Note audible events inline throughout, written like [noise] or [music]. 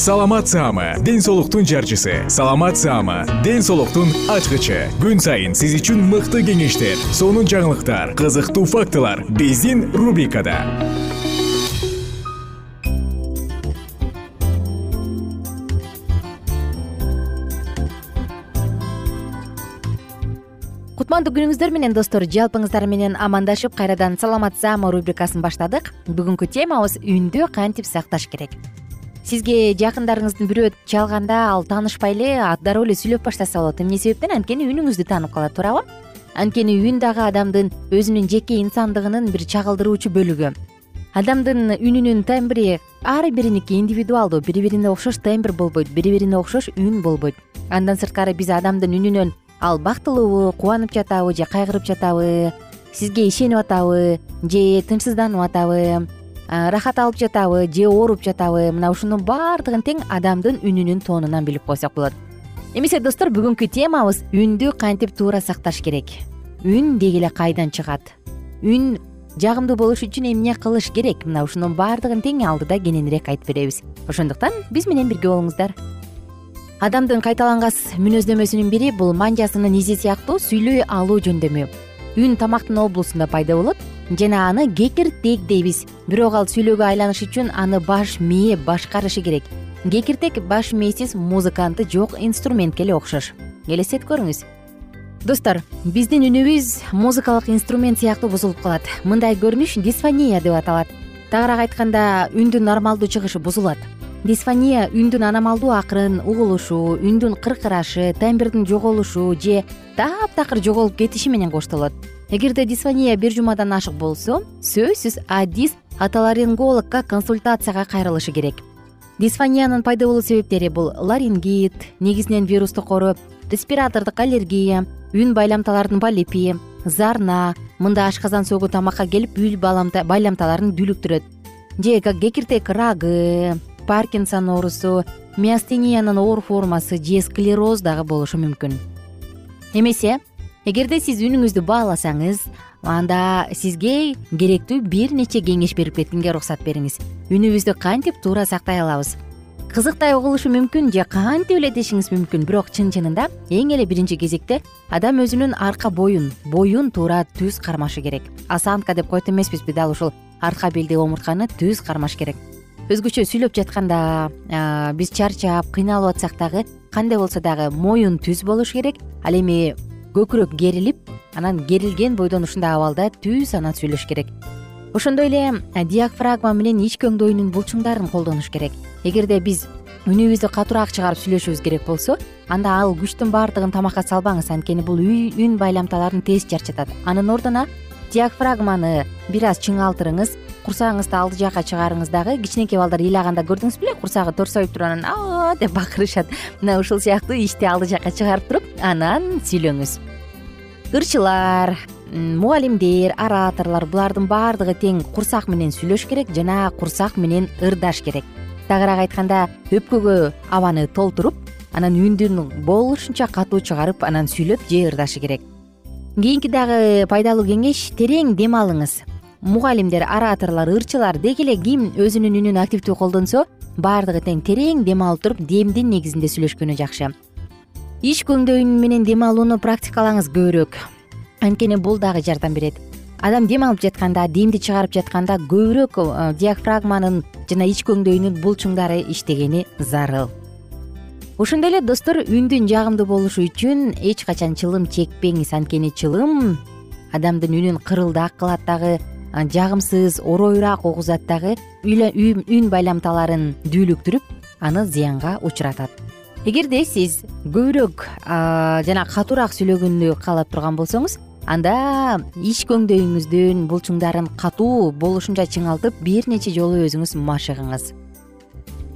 саламат саама ден соолуктун жарчысы. Саламат саама ден соолуктун ачкычы. Күн сайын сиз үчүн мыкты кеңештер сонун жаңылыктар кызыктуу фактылар биздин рубрикада. Кутмандуу күнүңүздөр менен достор жалпыңыздар менен амандашып кайрадан саламат саама рубрикасын баштадык. Бүгүнкү темабыз үндү кантип сакташ керек сизге жакындарыңыздын бирөө чалганда ал таанышпай эле дароо эле сүйлөп баштаса болот. Эмне себептен? Анткени үнүңүздү таанып калат туурабы? Анткени үн дагы адамдын өзүнүн жеке инсандыгынын бир чагылдыруучу бөлүгү. Адамдын үнүнүн тембри ар бириники индивидуалдуу бири бирине окшош тембр болбойт бири бирине окшош үн болбойт. Андан сырткары биз адамдын үнүнөн ал бактылуубу кубанып жатабы же кайгырып жатабы сизге ишенип атабы же тынчсызданып атабы рахат алып жатабы же ооруп жатабы мына ушунун баардыгын тең адамдын үнүнүн тонунан билип койсок болот. Эмесе достор бүгүнкү темабыз үндү кантип туура сакташ керек? Үн деги эле кайдан чыгат? Үн жагымдуу болуш үчүн эмне кылыш керек? Мына ушунун баардыгын тең алдыда кененирээк айтып беребиз. Ошондуктан биз менен бирге болуңуздар. Адамдын кайталангас мүнөздөмөсүнүн бири бул манжасынын изи сыяктуу сүйлөй алуу жөндөмү. Үн тамактын облусунда пайда болот жана аны кекиртек дейбиз. Бирок ал сүйлөөгө айланыш үчүн аны баш мээ башкарышы керек. Кекиртек баш мээсиз музыканты жок инструментке эле окшош. Элестетип көрүңүз. Достор биздин үнүбүз музыкалык инструмент сыяктуу бузулуп калат. Мындай көрүнүш дисфония деп аталат. Тагыраак айтканда үндүн нормалдуу чыгышы бузулат. Дисфония үндүн аномалдуу акырын угулушу үндүн кыркырашы тембрдин жоголушу же таптакыр жоголуп кетиши менен коштолот эгерде дисфония бир жумадан ашык болсо сөзсүз адис отоларингологко консультацияга кайрылышы керек. Дисфониянын пайда болуу себептери бул ларингит негизинен вирустук оору респиратордук аллергия үн байламталарынын полипи зарна мында ашказан согу тамакка келип үн байламталарын дүлүктүрөт. Же кекиртек рагы паркинсон оорусу миостениянын оор формасы же склероз дагы болушу мүмкүн. Эмесе эгерде сиз үнүңүздү бааласаңыз анда сизге керектүү бир нече кеңеш берип кеткенге уруксат бериңиз. Үнүбүздү кантип туура сактай алабыз? Кызыктай угулушу мүмкүн же кантип эле дешиңиз мүмкүн бирок чын чынында эң эле биринчи кезекте адам өзүнүн арка боюн боюн туура түз кармашы керек. Осанка деп коет эмеспизби дал ушул арка белди омуртканы түз кармаш керек. Өзгөчө сүйлөп жатканда биз чарчап кыйналып атсак дагы кандай болсо дагы моюн түз болуш керек. Ал эми көкүрөк керилип анан керилген бойдон ушундай абалда түз анан сүйлөш керек. Ошондой эле диафрагма менен ички өңдөйүнүн булчуңдарын колдонуш керек. Эгерде биз үнүбүздү катуураак чыгарып сүйлөшүбүз керек болсо анда ал күчтүн баардыгын тамакка салбаңыз анткени бул үн байламталарын тез чарчатат. Анын ордуна диафрагманы бир аз чыңалтырыңыз курсагыңызды алды жакка чыгарыңыз дагы кичинекей балдар ыйлаганда көрдүңүз беле курсагы торсоюп туруп анан а деп бакырышат. Мына ушул сыяктуу ичти алды жакка чыгарып туруп анан сүйлөңүз. Ырчылар мугалимдер ораторлор булардын баардыгы тең курсак менен сүйлөш керек жана курсак менен ырдаш керек. Тагыраак айтканда өпкөгө абаны толтуруп анан үндүн болушунча катуу чыгарып анан сүйлөп же ырдашы керек кийинки дагы пайдалуу кеңеш терең дем алыңыз. Мугалимдер ораторлор ырчылар деги эле ким өзүнүн үнүн активдүү колдонсо баардыгы тең терең дем алып туруп демдин негизинде сүйлөшкөнү жакшы. Ич көңдөйүн менен дем алууну практикалаңыз көбүрөөк. Анткени бул дагы жардам берет. Адам дем алып жатканда демди чыгарып жатканда көбүрөөк э, диафрагманын жана ич көңдөйүнүн булчуңдары иштегени зарыл ошондой эле достор үндүн жагымдуу болушу үчүн эч качан чылым чекпеңиз анткени чылым адамдын үнүн кырылдак кылат дагы жагымсыз оройураак угузат дагы үн байламталарын дүүлүктүрүп аны зыянга учуратат. Эгерде сиз көбүрөөк жана катуураак сүйлөгөндү каалап турган болсоңуз анда ич көңдөйүңүздүн булчуңдарын катуу болушунча чыңалтып бир нече жолу өзүңүз машыгыңыз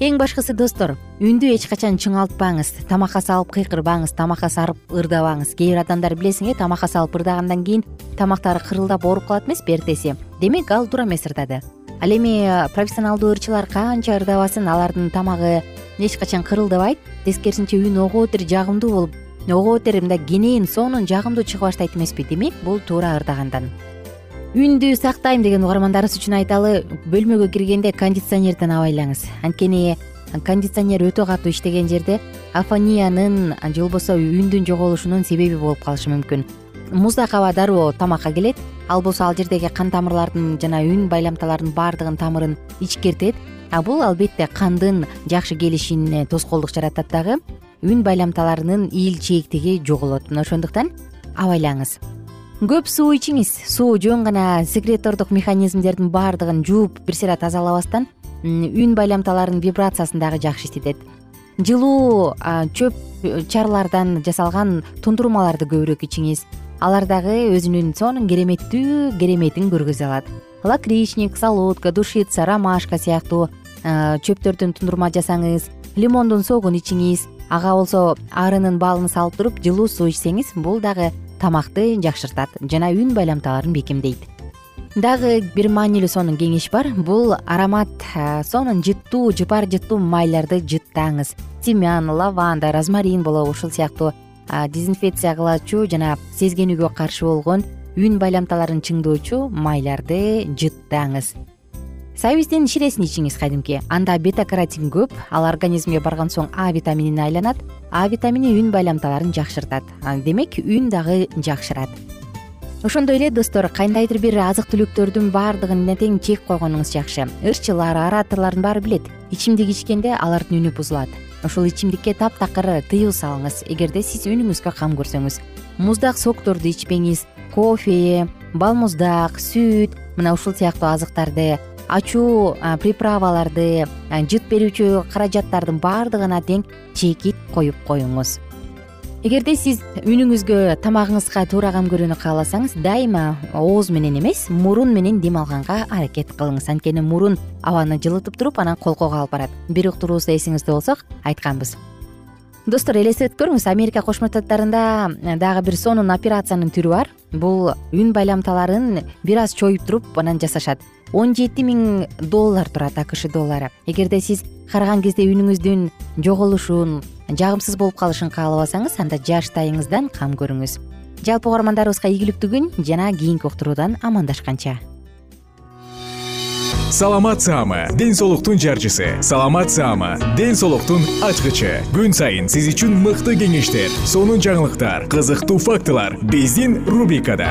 эң башкысы достор үндү эч качан чыңалтпаңыз тамакка салып кыйкырбаңыз тамакка салып ырдабаңыз. Кээ бир адамдар билесиң э тамакка салып ырдагандан кийин тамактары кырылдап ооруп калат эмеспи эртеси демек ал туура эмес ырдады. Ал эми э, профессионалдуу ырчылар канча ырдабасын алардын тамагы эч качан кырылдабайт тескерисинче үн ого бетер жагымдуу болуп. Ого бетер мындай кенен сонун жагымдуу чыга баштайт эмеспи. Демек бул туура ырдагандан үндү сактайм деген угармандарыбыз үчүн айталы бөлмөгө киргенде кондиционерден абайлаңыз анткени кондиционер өтө катуу иштеген жерде афониянын же болбосо үндүн жоголушунун себеби болуп калышы мүмкүн. Муздак аба дароо тамакка келет. Ал болсо ал жердеги кан тамырлардын жана үн байламталардын баардыгын тамырын ичкертет. А бул албетте кандын жакшы келишине тоскоолдук жаратат дагы. Үн байламталарынын ийилчээктиги жоголот. Мына ошондуктан абайлаңыз көп суу ичиңиз. Суу жөн гана секретордук механизмдердин баардыгын жууп бир сыйра тазалабастан үн байламталарынын вибрациясын дагы жакшы иштетет. Жылуу чөп чарлардан жасалган тундурмаларды көбүрөөк ичиңиз. Алар дагы өзүнүн сонун кереметтүү кереметин көргөзө алат. Лакричник солодка душица ромашка сыяктуу чөптөрдөн тундурма жасаңыз лимондун согун ичиңиз. Ага болсо арынын баалын салып туруп жылуу суу ичсеңиз бул дагы тамакты жакшыртат жана үн байламталарын бекемдейт. Дагы бир маанилүү сонун кеңеш бар. Бул аромат сонун жыттуу жыпар жыттуу майларды жыттаңыз. Тимян лаванда розмарин болобу ушул сыяктуу дезинфекция кылуучу жана сезгенүүгө каршы болгон үн байламталарын чыңдоочу майларды жыттаңыз сабиздин ширесин ичиңиз кадимки анда бета каротин көп ал организмге барган соң а витаминине айланат а витамини үн байламталарын жакшыртат. Демек үн дагы жакшырат. Ошондой эле достор кандайдыр бир азык түлүктөрдүн баардыгына тең чек койгонуңуз жакшы. Ырчылар ораторлордун баары билет. Ичимдик ичкенде алардын үнү бузулат. Ушул ичимдикке таптакыр тыюу салыңыз. Эгерде сиз үнүңүзгө кам көрсөңүз. Муздак сокторду ичпеңиз. Кофе балмуздак сүт мына ушул сыяктуу азыктарды ачуу приправаларды жыт берүүчү каражаттардын баардыгына тең чекит коюп коюңуз. Эгерде сиз үнүңүзгө тамагыңызга туура кам көрүүнү кааласаңыз дайыма ооз менен эмес мурун менен дем алганга аракет кылыңыз. Анткени мурун абаны жылытып туруп анан колкого алып барат. Бир уктуруубузда эсиңизде болсо айтканбыз. Достор элестетип көрүңүз америка кошмо штаттарында дагы бир сонун операциянын түрү бар. Бул үн байламталарын бир аз чоюп туруп анан жасашат он жети миң доллар турат акш доллары. Эгерде сиз караган кезде үнүңүздүн жоголушун жагымсыз болуп калышын каалабасаңыз анда жаштайыңыздан кам көрүңүз. Жалпы угармандарыбызга ийгиликтүү күн жана кийинки уктуруудан амандашканча. Саламат саама ден соолуктун жарчысы. Саламат саама ден соолуктун ачкычы. Күн сайын сиз үчүн мыкты кеңештер сонун жаңылыктар кызыктуу фактылар. Биздин рубрикада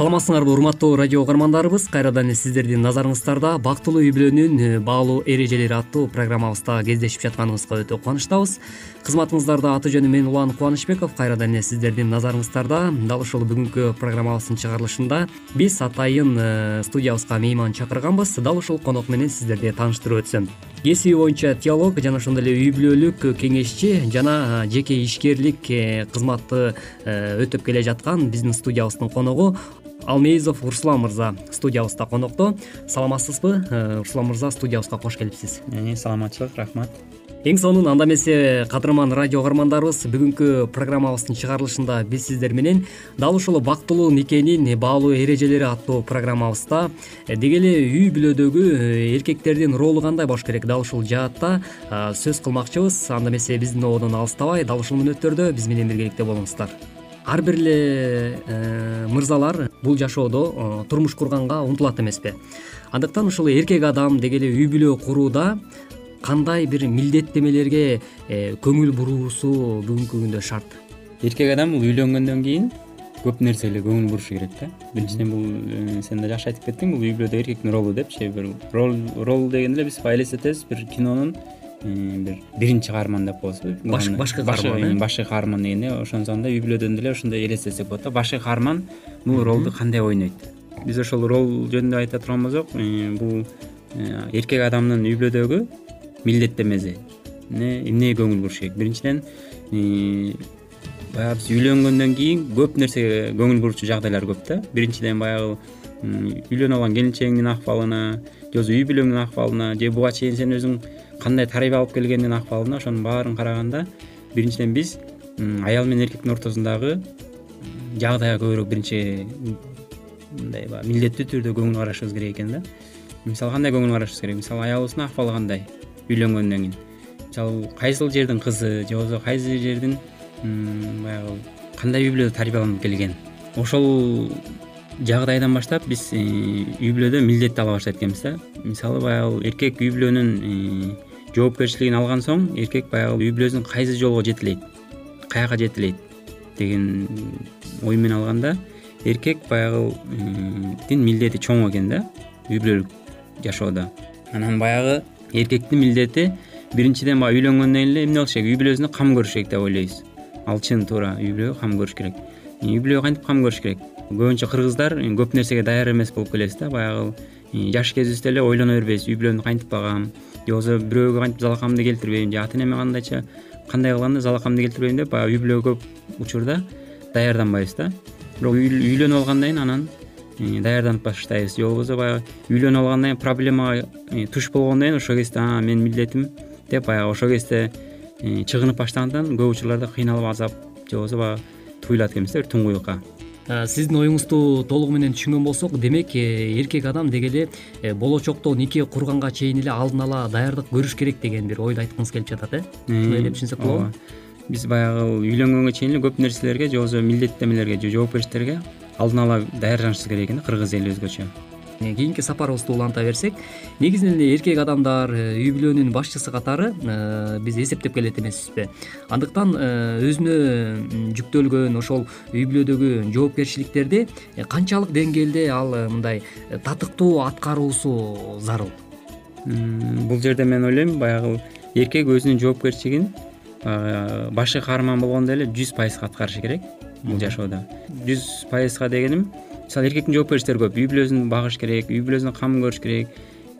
саламатсыңарбы урматтуу радио угармандарыбыз. Кайрадан эле сиздердин назарыңыздарда бактылуу үй бүлөнүн э, баалуу эрежелери аттуу программабызда кездешип жатканыбызга өтө кубанычтабыз. Кызматыңыздарда аты жөнүм мен улан кубанычбеков. Кайрадан эле сиздердин назарыңыздарда дал ушул бүгүнкү программабыздын чыгарылышында биз атайын э, студиябызга мейман чакырганбыз. Дал ушул конок менен сиздерди тааныштырып өтсөм. Кесиби боюнча теолог жана ошондой эле үй бүлөлүк кеңешчи жана жеке ишкерлик э, кызматты өтөп келе жаткан биздин студиябыздын коногу алмеизов руслан мырза студиябызда конокто. Саламатсызбы? Э, руслан мырза студиябызга кош келипсиз э, саламатчылык рахмат. Эң сонун анда эмесе кадырман радио угармандарыбыз бүгүнкү программабыздын чыгарылышында биз сиздер менен дал ушул бактылуу никенин баалуу эрежелери аттуу программабызда. Э, деги эле үй бүлөдөгү эркектердин ролу кандай болуш керек? Дал ушул жаатта сөз кылмакчыбыз. Анда эмесе биздин ободон алыстабай дал ушул мүнөттөрдө биз менен биргеликте болуңуздар ар бир эле э, мырзалар бул жашоодо э, турмуш курганга умтулат эмеспи андыктан ушул эркек адам деги эле үй бүлө курууда кандай бир милдеттемелерге э, көңүл буруусу бүгүнкү күндө шарт? Эркек адам бул үйлөнгөндөн кийин көп нерсеге көңүл бурушу керек да. Биринчиден бул сен да жакшы айтып кеттиң бул үй бүлөдө эркектин ролу депчи бир роль рол дегенде эле биз элестетебиз бир кинонун бир биринчи каарман деп коебузбу башкы каарман башкы каарман дегенде ошонсоң да үй бүлөдөн деле ошондой элестетсек болот да. Башкы каарман бул ролду кандай ойнойт? Биз ошол рол жөнүндө айта турган болсок бул э, эркек адамдын үй бүлөдөгү милдеттемеси эмнеге көңүл буруш керек? Биринчиден баягы биз үйлөнгөндөн кийин көп нерсеге көңүл бурчу жагдайлар көп да. Биринчиден баягы үйлөнүп алган келинчегиңдин акыбалына же болбосо үй бүлөңдүн акыбалына же буга чейин сен өзүң кандай тарбия алып келгендин акыбалына ошонун баарын караганда биринчиден биз аял менен эркектин ортосундагы жагдайга көбүрөөк биринчи мындай баягы милдеттүү түрдө көңүл карашыбыз керек экен да. Мисалы кандай көңүл карашыбыз керек? Мисалы аялыбыздын акыбалы кандай үйлөнгөндөн кийин? Мисалы кайсыл жердин кызы же болбосо кайсы жердин баягы кандай үй бүлөдө тарбияланып келген? Ошол жагдайдан баштап биз э, үй бүлөдө милдет ала баштайт экенбиз да. Мисалы баягы эркек үй бүлөнүн э, жоопкерчилигин алган соң эркек баягы үй бүлөсүн кайсы жолго жетелейт каяка жетелейт деген ой менен алганда эркек баягытин милдети чоң экен да үй бүлөлүк жашоодо. Анан баягы эркектин милдети биринчиден баягы үйлөнгөндөн эле эмне болуш керек? Үй бүлөсүнө кам көрүш керек деп ойлойбуз. Ал чын туура үй бүлөгө кам көрүш керек. Үй бүлөгө кантип кам көрүш керек? Көбүнчө кыргыздар көп нерсеге даяр эмес болуп келебиз да баягы жаш кезибизде эле ойлоно бербейбиз үй бүлөмдү кантип багам же болбосо бирөөгө кантип залакамды келтирбейм же ата энеме кандайча кандай кылганда залакамды келтирбейм деп баягы үй бүлөгө көп учурда даярданбайбыз да. Бирок үйлөнүп алгандан кийин анан э, даярданып баштайбыз. Же болбосо баягы үйлөнүп алгандан кийин проблемага э, туш болгондон кийин ошол кезде менин милдетим деп баягы ошол кезде э, чыгынып баштагандан көп учурларда кыйналып азап же болбосо баягы туюлат экенбиз да бир туңгуюкка сиздин оюңузду толугу менен түшүнгөн болсок демек эркек адам деги эле болочокто нике курганга чейин эле алдын ала даярдык көрүш керек деген бир ойду айткыңыз келип жатат э? Ушундай деп түшүнсөк болобу? Биз баягы үйлөнгөнгө чейин эле көп нерселерге же болбосо милдеттенмелерге же жоопкерчиликтерге алдын ала даярданышыбыз керек экен да кыргыз эли өзгөчө э, кийинки сапарыбызды уланта берсек негизинен эле эркек адамдар э, үй бүлөнүн башчысы катары э, биз эсептеп келет эмеспизби андыктан өзүнө жүктөлгөн ошол үй бүлөдөгү жоопкерчиликтерди канчалык деңгээлде ал мындай татыктуу аткаруусу зарыл? Бул жерде мен ойлойм баягы эркек өзүнүн жоопкерчилигин башкы каарман болгондой эле жүз пайызга аткарышы керек бул жашоодо. Жүз пайызга дегеним мисалы эркектин жоопкерчиликтери көп. Үй бүлөсүн багыш керек үй бүлөсүнө кам көрүш керек.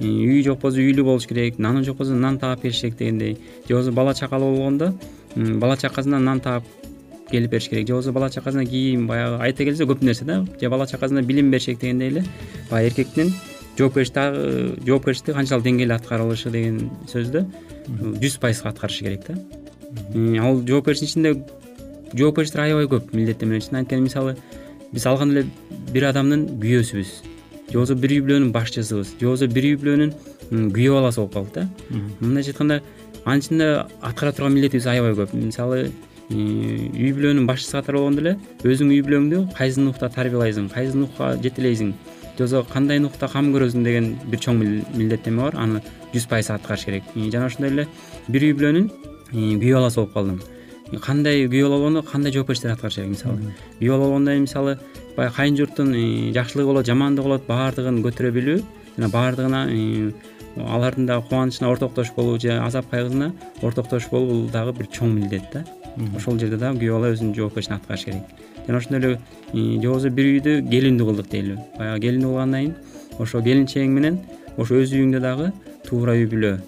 Үйү жок болсо үйлүү болуш керек. Наны жок болсо нан таап бериш керек дегендей. Же болбосо бала чакалуу болгондо бала чакасына нан таап келип бериш керек. Же болбосо бала чакасына кийим баягы айта келсе көп нерсе да. Же бала чакасына билим бериш керек дегендей эле баягы эркектин жоопкерчилиги жоопкерчилиги канчалык деңгээлде аткарылышы деген сөздү жүз пайызга аткарышы керек да. Ал жоопкерчиликтин ичинде жоопкерчиликтер аябай көп милдеттенмелер үчүн анткени мисалы биз алганда эле бир адамдын күйөөсүбүз. Же болбосо бир үй бүлөнүн башчысыбыз же болбосо бир үй бүлөнүн күйөө баласы болуп калдык да. Мындайча айтканда анын ичинде аткара турган милдетибиз аябай көп. Мисалы үй бүлөнүн башчысы катары болгондо эле өзүңдүн үй бүлөңдү кайсы нукта тарбиялайсың кайсы нукка жетелейсиң. Же болбосо кандай нукта кам көрөсүң деген бир чоң милдеттенме бар. Аны жүз пайыз аткарыш керек. Жана ошондой эле бир үй бүлөнүн күйөө баласы болуп калдым кандай күйөө бала болгондо кандай жоопкерчиликтерди аткарыш керек мисалы? Күйөө бала мисалы баягы кайын журттун жакшылыгы болот жамандыгы болот баардыгын көтөрө билүү жана баардыгына алардын дагы кубанычына ортоктош болуу же азап кайгысына ортоктош болуу бул дагы бир чоң милдет да. Ошол жерде дагы күйөө бала өзүнүн жоопкерчилигин аткарыш керек. Жана ошондой эле же болбосо бир үйдү келиндүү кылдык дейли баягы келиндүү кылгандан кийин ошо келинчегиң менен ошо өз үйүңдө дагы туура үй бүлө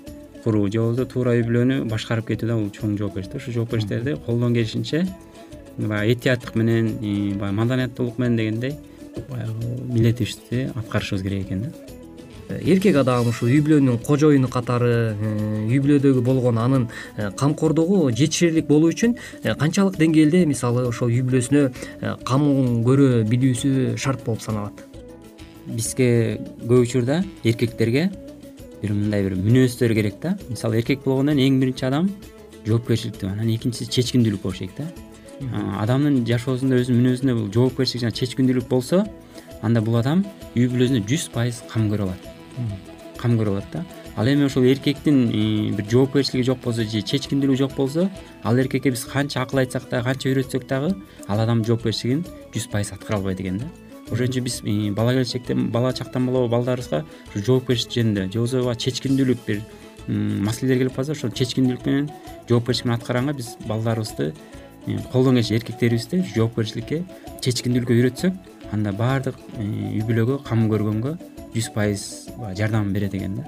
куруу же болбосо туура үй бүлөнү башкарып кетүү да бул чоң жоопкерчилик да. Ушул жоопкерчиликтерди колдон келишинче баягы этияттык менен баягы маданияттуулук менен дегендей баягы милдетибизди аткарышыбыз керек экен да. Эркек адам ушу үй бүлөнүн кожоюну катары э, үй бүлөдөгү болгон анын э, камкордугу жетишерлик болуу үчүн э, канчалык деңгээлде мисалы ошол үй бүлөсүнө кам көрө билүүсү шарт болуп саналат. Бизге көп учурда эркектерге бир мындай бир мүнөздөр керек да. Мисалы эркек болгондон эң биринчи адам жоопкерчиликтүү анан экинчиси чечкиндүүлүк болуш керек да адамдын жашоосунда өзүнүн мүнөзүндө бул жоопкерчилик жана чечкиндүүлүк болсо анда бул адам үй бүлөсүнө жүз пайыз кам көрө алат. Кам көрө алат да. Ал эми ошол эркектин бир жоопкерчилиги жок болсо же чечкиндүүлүгү жок болсо ал эркекке биз канча акыл айтсак дагы канча үйрөтсөк дагы ал адамдын жоопкерчилигин жүз пайыз аткара албайт экен да ошон үчүн биз бала келечектен бала чактан болобу балдарыбызга ушу жоопкерчилик жөнүндө же болбосо баягы чечкиндүүлүк бир маселелер келип калса ошол чечкиндүүлүк менен жоопкерчилик менен аткарганга биз балдарыбызды колдон келишинче эркектерибизди жоопкерчиликке чечкиндүүлүккө үйрөтсөк анда баардык үй бүлөгө кам көргөнгө жүз пайыз баягы жардамын берет экен да.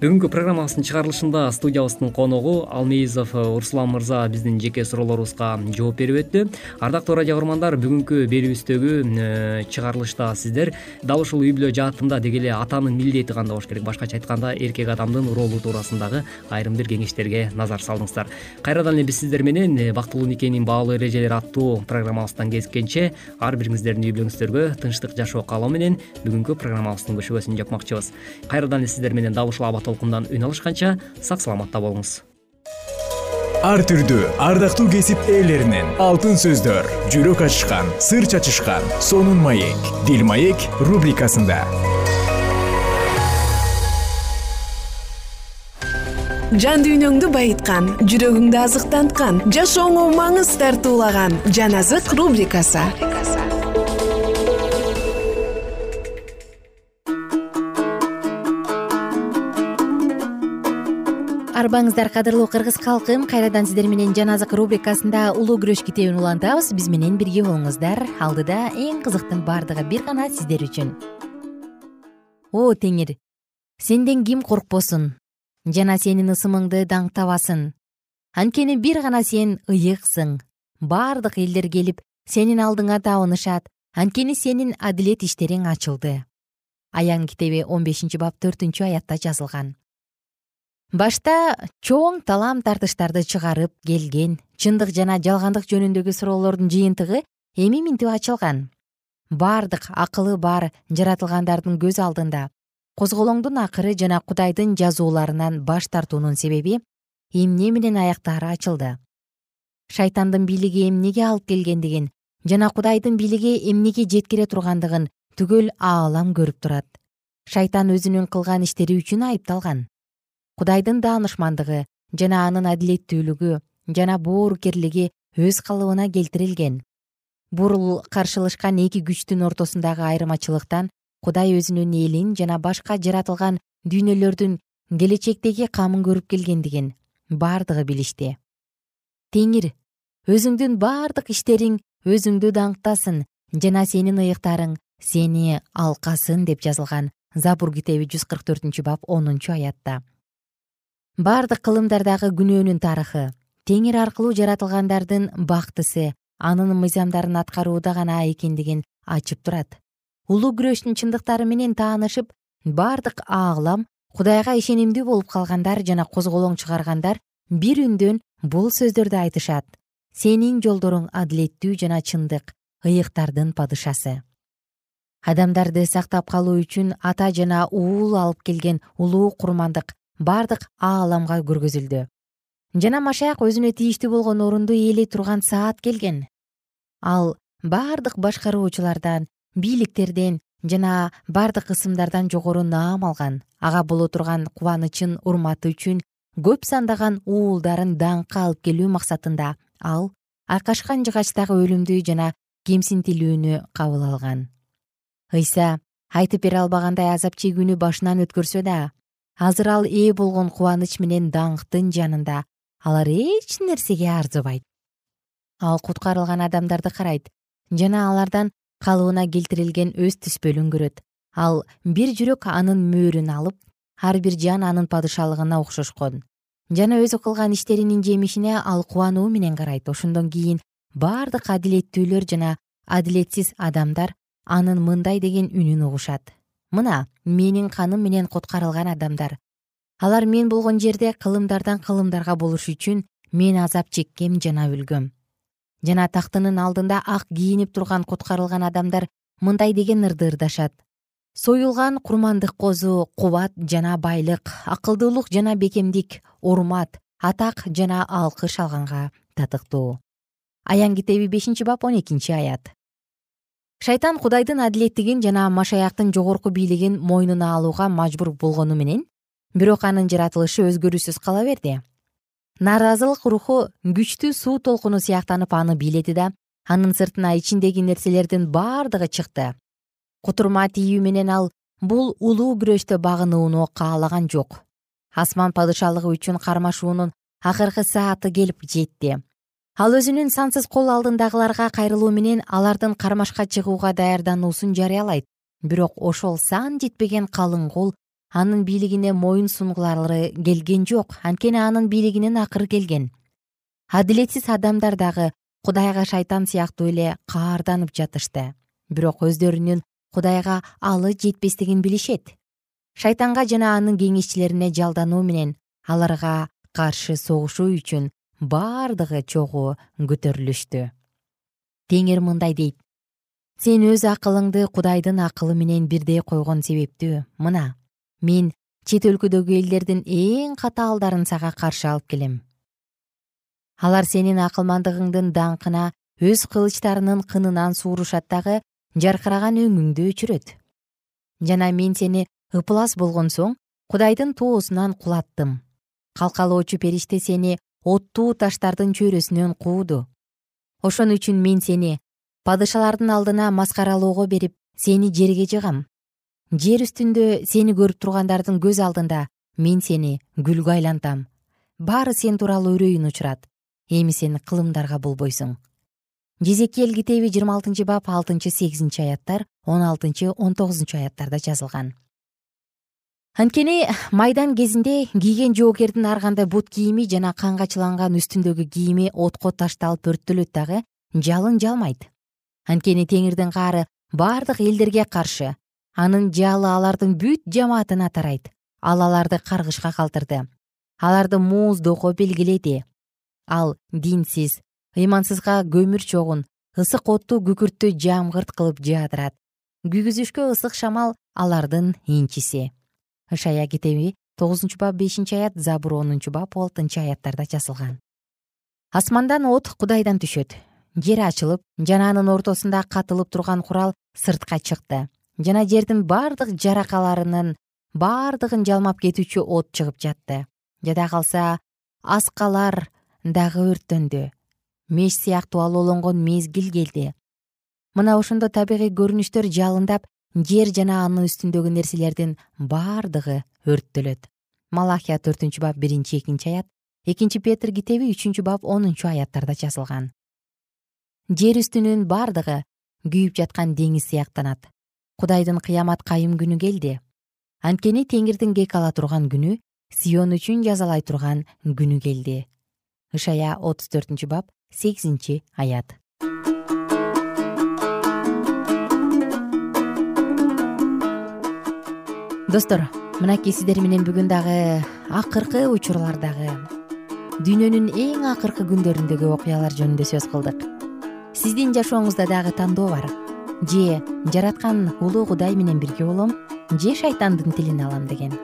Бүгүнкү программабыздын чыгарылышында студиябыздын коногу алмейизов руслан мырза биздин жеке суроолорубузга жооп берип өттү. Ардактуу радио көгөрмандар бүгүнкү берүүбүздөгү э, чыгарылышта сиздер дал ушул үй бүлө жаатында деги эле атанын милдети кандай болуш керек. Башкача айтканда эркек адамдын ролу туурасындагы айрым бир кеңештерге назар салдыңыздар. Кайрадан эле биз сиздер менен э, бактылуу никенин баалуу эрежелери аттуу программабыздан кезишкенче ар бириңиздердин үй бүлөңүздөргө тынчтык жашоо каалоо менен бүгүнкү программабыздын көшөгөсүн жапмакчыбыз кайрадан эле сиздер менен дал ушул аба толкундан үн алышканча сак саламатта болуңуз. Ар түрдүү ардактуу кесип ээлеринен алтын сөздөр жүрөк ачышкан сыр чачышкан сонун маек дил маек рубрикасында. Жан дүйнөңдү байыткан жүрөгүңдү азыктанткан жашооңо маңыз тартуулаган жан азык рубрикасы кадырлуу кыргыз калкым кайрадан сиздер менен жан азык рубрикасында улуу күрөш китебин улантабыз. Биз менен бирге болуңуздар. Алдыда эң кызыктын баардыгы бир гана сиздер үчүн. О теңир сенден ким коркпосун? Жана сенин ысымыңды даңктабасын. Анткени бир гана сен ыйыксың баардык элдер келип сенин алдыңа табынышат. Анткени сенин адилет иштериң ачылды. Аян китеби он бешинчи бап төртүнчү аятта жазылган башта чоң талам тартыштарды чыгарып келген чындык жана жалгандык жөнүндөгү суроолордун жыйынтыгы эми минтип ачылган. Бардык акылы бар жаратылгандардын көз алдында козголоңдун акыры жана кудайдын жазууларынан баш тартуунун себеби эмне менен аяктаары ачылды. Шайтандын бийлиги эмнеге алып келгендигин жана кудайдын бийлиги эмнеге жеткире тургандыгын түгөл аалам көрүп турат. Шайтан өзүнүн кылган иштери үчүн айыпталган кудайдын даанышмандыгы жана анын адилеттүүлүгү жана боорукерлиги өз калыбына келтирилген. Бул каршылышкан эки күчтүн ортосундагы айырмачылыктан кудай өзүнүн элин жана башка жаратылган дүйнөлөрдүн келечектеги камын көрүп келгендигин бардыгы билишти. Теңир өзүңдүн бардык иштериң өзүңдү даңктасын жана сенин ыйыктарың сени алкасын деп жазылган забур китеби жүз кырк төртүнчү бап онунчу аятта бардык кылымдардагы күнөөнүн тарыхы теңир аркылуу жаратылгандардын бактысы анын мыйзамдарын аткарууда гана экендигин ачып турат. Улуу күрөштүн чындыктары менен таанышып бардык аглам кудайга ишенимдүү болуп калгандар жана козголоң чыгаргандар бир үндөн бул сөздөрдү айтышат. Сенин жолдоруң адилеттүү жана чындык ыйыктардын падышасы. Адамдарды сактап калуу үчүн ата жана уул алып келген улуу курмандык бардык ааламга көргөзүлдү. Жана машаяк өзүнө тийиштүү болгон орунду ээлей турган саат келген. Ал бардык башкаруучулардан бийликтерден жана бардык ысымдардан жогору наам алган ага боло турган кубанычын урматы үчүн көп сандаган уулдарын даңкка алып келүү максатында ал акашкан жыгачтагы өлүмдү жана кемсинтилүүнү кабыл алган. Ыйса айтып бере албагандай азап чегүүнү башынан өткөрсө да азыр ал ээ болгон кубаныч менен даңктын жанында. Алар эч нерсеге арзыбайт. Ал куткарылган адамдарды карайт. Жана алардан калыбына келтирилген өз түспөлүн көрөт. Ал бир жүрөк анын мөөрүн алып ар бир жан анын падышалыгына окшошкон. Жана өзү кылган иштеринин жемишине ал кубануу менен карайт. Ошондон кийин бардык адилеттүүлөр жана адилетсиз адамдар анын мындай деген үнүн угушат. Мына менин каным менен куткарылган адамдар. Алар мен болгон жерде кылымдардан кылымдарга болуш үчүн мен азап чеккем жана өлгөм жана тактынын алдында ак кийинип турган куткарылган адамдар мындай деген ырды ырдашат союлган курмандык козу кубат жана байлык акылдуулук жана бекемдик урмат атак жана алкыш алганга татыктуу. Аян китеби бешинчи бап он экинчи аят шайтан кудайдын адилеттигин жана машаяктын жогорку бийлигин мойнуна алууга мажбур болгону менен бирок анын жаратылышы өзгөрүүсүз кала берди. Нааразылык руху күчтүү суу толкуну сыяктанып аны бийледи да анын сыртына ичиндеги нерселердин бардыгы чыкты. Кутурма тийүү менен ал бул улуу күрөштө багынууну каалаган жок. Асман падышалыгы үчүн кармашуунун акыркы сааты келип жетти ал өзүнүн сансыз кол алдындагыларга кайрылуу менен алардын кармашка чыгууга даярдануусун жарыялайт. Бирок ошол сан жетпеген калың кол анын бийлигине моюн сунгулары келген жок. Анткени анын бийлигинин акыры келген. Адилетсиз адамдар дагы кудайга шайтан сыяктуу эле каарданып жатышты. Бирок өздөрүнүн кудайга алы жетпестигин билишет. Шайтанга жана анын кеңешчилерине жалдануу менен аларга каршы согушуу үчүн бардыгы чогуу көтөрүлүштү. Теңир мындай дейт. Сен өз акылыңды кудайдын акылы менен бирдей койгон себептүү. Мына мен чет өлкөдөгү элдердин эң катаалдарын сага каршы алып келем. Алар сенин акылмандыгыңдын даңкына өз кылычтарынын кынынан суурушат дагы жаркыраган өңүңдү өчүрөт. Жана мен сени ыплас болгон соң кудайдын тоосунан кулаттым. Калкалоочу периште сени оттуу таштардын чөйрөсүнөн кууду. Ошон үчүн мен сени падышалардын алдына маскаралоого берип сени жерге жыгам. Жер үстүндө сени көрүп тургандардын көз алдында мен сени гүлгө айлантам. Баары сен тууралуу үрөйүн учурат. Эми сен кылымдарга болбойсуң. Жезекел китеби жыйырма алтынчы бап алтынчы сегизинчи аяттар он алтынчы он тогузунчу аяттарда жазылган анткени майдан кезинде кийген жоокердин ар кандай бут кийими жана канга чыланган үстүндөгү кийими отко ташталып өрттөлөт дагы жалын жалмайт. Анткени теңирдин каары бардык элдерге каршы. Анын жалы алардын бүт жамаатына тарайт. Ал аларды каргышка калтырды. Аларды мууздоого белгиледи. Ал динсиз ыймансызга көмүр чогун ысык оттуу күкүрттү жамгырт кылып жаадырат. Күйгүзүшкө ысык шамал алардын инчиси ышая китеби тогузунчу бап бешинчи аят забур онунчу бап алтынчы аяттарда жазылган. Асмандан от кудайдан түшөт. Жер ачылып жана анын ортосунда катылып турган курал сыртка чыкты. Жана жердин бардык жаракаларынын бардыгын жалмап кетүүчү от чыгып жатты. Жада калса аскалар дагы өрттөндү. Меш сыяктуу алоолонгон мезгил келди. Мына ошондо табигый көрүнүштөр жалындап жер жана анын үстүндөгү нерселердин бардыгы өрттөлөт. Малахия төртүнчү бап биринчи экинчи аят экинчи петр китеби үчүнчү бап онунчу аяттарда жазылган. Жер үстүнүн бардыгы күйүп жаткан деңиз сыяктанат. Кудайдын кыямат кайым күнү келди. Анткени теңирдин кек ала турган күнү сион үчүн жазалай турган күнү келди. Ышая отуз төртүнчү бап сегизинчи аят достор мынакей сиздер менен бүгүн дагы акыркы учурлардагы дүйнөнүн эң акыркы күндөрүндөгү окуялар жөнүндө сөз кылдык. Сиздин жашооңузда дагы тандоо бар. Же жараткан улуу кудай менен бирге болом же шайтандын тилин алам деген.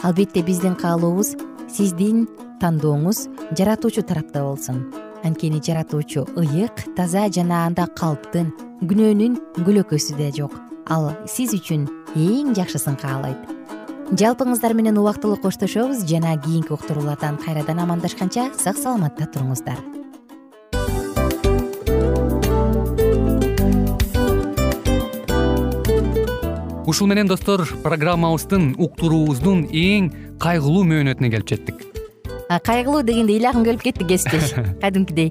Албетте биздин каалообуз сиздин тандооңуз жаратуучу тарапта болсун. Анткени жаратуучу ыйык таза жана анда калптын күнөөнүн көлөкөсү да жок. Ал сиз үчүн эң жакшысын каалайт. Жалпыңыздар менен убактылуу коштошобуз жана кийинки уктуруулардан кайрадан амандашканча сак саламатта туруңуздар. Ушул менен достор программабыздын уктуруубуздун эң кайгылуу мөөнөтүнө келип жеттик. Кайгылуу дегенде ыйлагым келип кетти кесиптеш. [laughs] Кадимкидей